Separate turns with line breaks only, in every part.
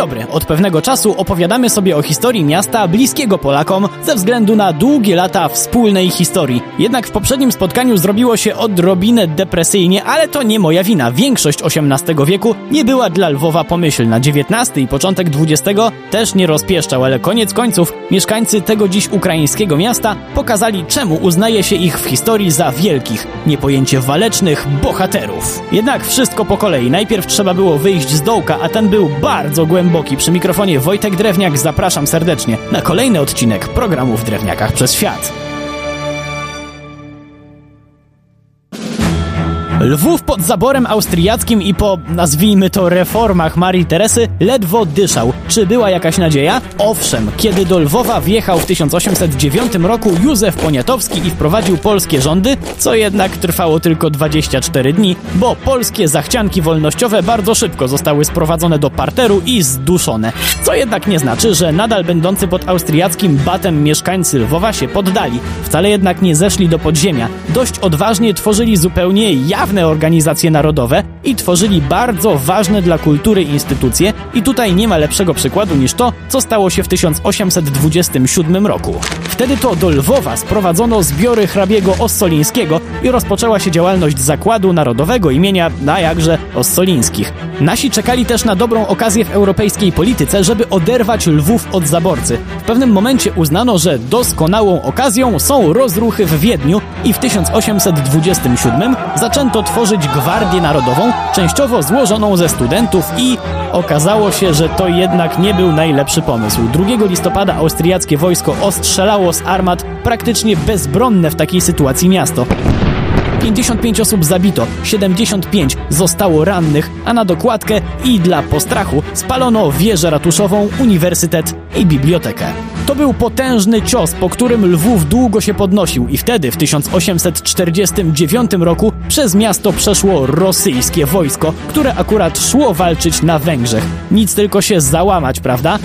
dobry. Od pewnego czasu opowiadamy sobie o historii miasta bliskiego Polakom ze względu na długie lata wspólnej historii. Jednak w poprzednim spotkaniu zrobiło się odrobinę depresyjnie, ale to nie moja wina. Większość XVIII wieku nie była dla Lwowa pomyślna. XIX i początek XX też nie rozpieszczał, ale koniec końców mieszkańcy tego dziś ukraińskiego miasta pokazali, czemu uznaje się ich w historii za wielkich, niepojęcie walecznych bohaterów. Jednak wszystko po kolei. Najpierw trzeba było wyjść z dołka, a ten był bardzo głęboki. Przy mikrofonie Wojtek Drewniak zapraszam serdecznie na kolejny odcinek programu w Drewniakach przez świat. Lwów pod zaborem austriackim i po, nazwijmy to, reformach Marii Teresy ledwo dyszał. Czy była jakaś nadzieja? Owszem, kiedy do Lwowa wjechał w 1809 roku Józef Poniatowski i wprowadził polskie rządy, co jednak trwało tylko 24 dni, bo polskie zachcianki wolnościowe bardzo szybko zostały sprowadzone do parteru i zduszone. Co jednak nie znaczy, że nadal będący pod austriackim batem mieszkańcy Lwowa się poddali. Wcale jednak nie zeszli do podziemia. Dość odważnie tworzyli zupełnie jawne jawne organizacje narodowe i tworzyli bardzo ważne dla kultury instytucje i tutaj nie ma lepszego przykładu niż to, co stało się w 1827 roku. Wtedy to do Lwowa sprowadzono zbiory hrabiego Ossolińskiego i rozpoczęła się działalność Zakładu Narodowego imienia, na jakże, Ossolińskich. Nasi czekali też na dobrą okazję w europejskiej polityce, żeby oderwać Lwów od zaborcy. W pewnym momencie uznano, że doskonałą okazją są rozruchy w Wiedniu i w 1827 zaczęto tworzyć Gwardię Narodową, częściowo złożoną ze studentów i okazało się, że to jednak nie był najlepszy pomysł. 2 listopada austriackie wojsko ostrzelało z armat praktycznie bezbronne w takiej sytuacji miasto. 55 osób zabito, 75 zostało rannych, a na dokładkę i dla postrachu spalono wieżę ratuszową, uniwersytet i bibliotekę. To był potężny cios, po którym Lwów długo się podnosił i wtedy w 1849 roku przez miasto przeszło rosyjskie wojsko, które akurat szło walczyć na Węgrzech. Nic tylko się załamać, prawda?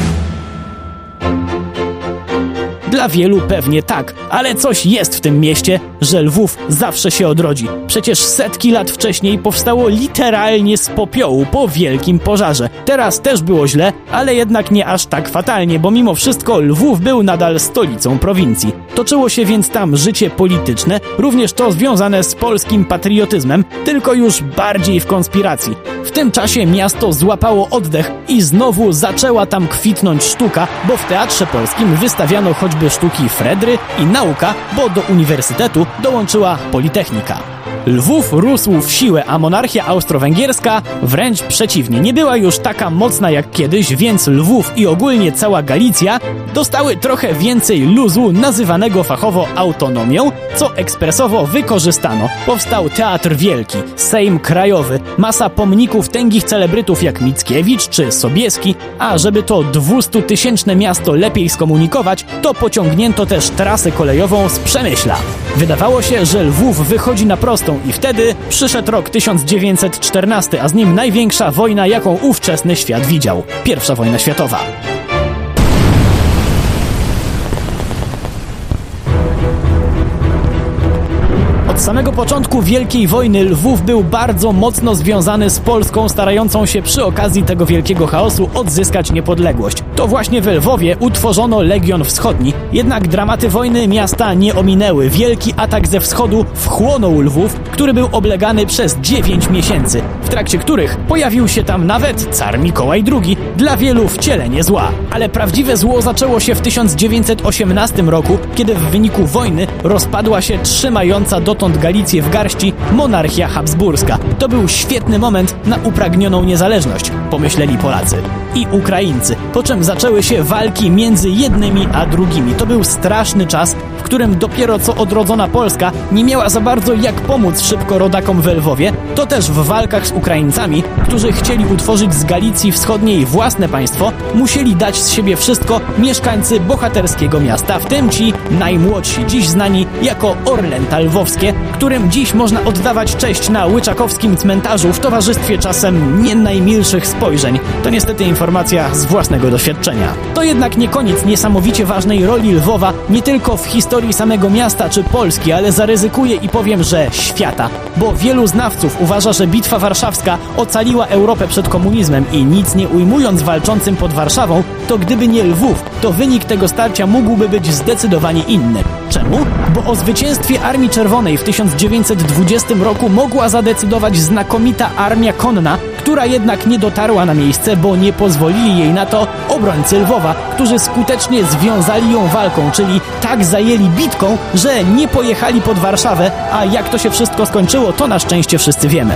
Dla wielu pewnie tak, ale coś jest w tym mieście, że Lwów zawsze się odrodzi. Przecież setki lat wcześniej powstało literalnie z popiołu po wielkim pożarze. Teraz też było źle, ale jednak nie aż tak fatalnie, bo mimo wszystko Lwów był nadal stolicą prowincji. Toczyło się więc tam życie polityczne, również to związane z polskim patriotyzmem, tylko już bardziej w konspiracji. W tym czasie miasto złapało oddech i znowu zaczęła tam kwitnąć sztuka, bo w Teatrze Polskim wystawiano choćby sztuki Fredry i nauka, bo do uniwersytetu dołączyła Politechnika. Lwów rósł w siłę, a monarchia austro-węgierska wręcz przeciwnie. Nie była już taka mocna jak kiedyś, więc Lwów i ogólnie cała Galicja dostały trochę więcej luzu nazywanego fachowo autonomią, co ekspresowo wykorzystano. Powstał Teatr Wielki, Sejm Krajowy, masa pomników tęgich celebrytów jak Mickiewicz czy Sobieski, a żeby to 200-tysięczne miasto lepiej skomunikować, to pociągnięto też trasę kolejową z Przemyśla. Wydawało się, że Lwów wychodzi na prostą i wtedy przyszedł rok 1914, a z nim największa wojna, jaką ówczesny świat widział. Pierwsza wojna światowa. Od samego początku Wielkiej Wojny Lwów był bardzo mocno związany z Polską, starającą się przy okazji tego wielkiego chaosu odzyskać niepodległość. To właśnie w Lwowie utworzono Legion Wschodni, jednak dramaty wojny miasta nie ominęły. Wielki atak ze wschodu wchłonął Lwów, który był oblegany przez 9 miesięcy, w trakcie których pojawił się tam nawet car Mikołaj II, dla wielu wcielenie zła. Ale prawdziwe zło zaczęło się w 1918 roku, kiedy w wyniku wojny rozpadła się trzymająca dotąd dotąd Galicję w garści monarchia habsburska. To był świetny moment na upragnioną niezależność, pomyśleli Polacy i Ukraińcy, po czym zaczęły się walki między jednymi a drugimi. To był straszny czas, którym dopiero co odrodzona Polska nie miała za bardzo jak pomóc szybko rodakom w Lwowie, to też w walkach z Ukraińcami, którzy chcieli utworzyć z Galicji Wschodniej własne państwo, musieli dać z siebie wszystko mieszkańcy bohaterskiego miasta, w tym ci najmłodsi, dziś znani jako Orlęta Lwowskie, którym dziś można oddawać cześć na łyczakowskim cmentarzu w towarzystwie czasem nie najmilszych spojrzeń. To niestety informacja z własnego doświadczenia. To jednak nie koniec niesamowicie ważnej roli Lwowa nie tylko w historii historii samego miasta czy Polski, ale zaryzykuję i powiem, że świata. Bo wielu znawców uważa, że Bitwa Warszawska ocaliła Europę przed komunizmem i nic nie ujmując walczącym pod Warszawą, to gdyby nie Lwów, to wynik tego starcia mógłby być zdecydowanie inny. Czemu? Bo o zwycięstwie Armii Czerwonej w 1920 roku mogła zadecydować znakomita armia konna, która jednak nie dotarła na miejsce, bo nie pozwolili jej na to obrońcy Lwowa, którzy skutecznie związali ją walką, czyli tak zajęli bitką, że nie pojechali pod Warszawę, a jak to się wszystko skończyło, to na szczęście wszyscy wiemy.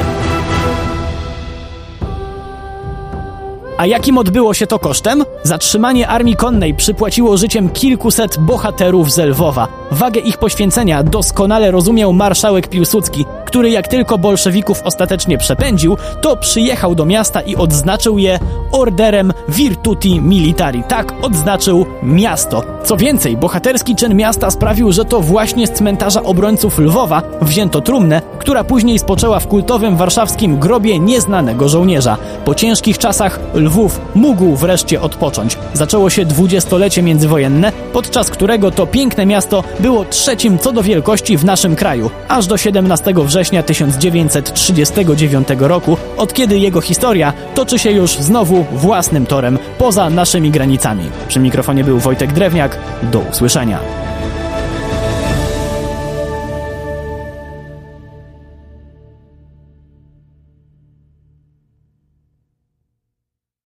A jakim odbyło się to kosztem? Zatrzymanie armii konnej przypłaciło życiem kilkuset bohaterów z Lwowa. Wagę ich poświęcenia doskonale rozumiał marszałek Piłsudski, który jak tylko bolszewików ostatecznie przepędził, to przyjechał do miasta i odznaczył je orderem Virtuti Militari. Tak odznaczył miasto. Co więcej, bohaterski czyn miasta sprawił, że to właśnie z cmentarza obrońców Lwowa wzięto trumnę, która później spoczęła w kultowym warszawskim grobie nieznanego żołnierza. Po ciężkich czasach Lwów mógł wreszcie odpocząć. Zaczęło się dwudziestolecie międzywojenne, podczas którego to piękne miasto było trzecim co do wielkości w naszym kraju, aż do 17 września 1939 roku, od kiedy jego historia toczy się już znowu własnym torem poza naszymi granicami. Przy mikrofonie był Wojtek Drewniak. Do usłyszenia.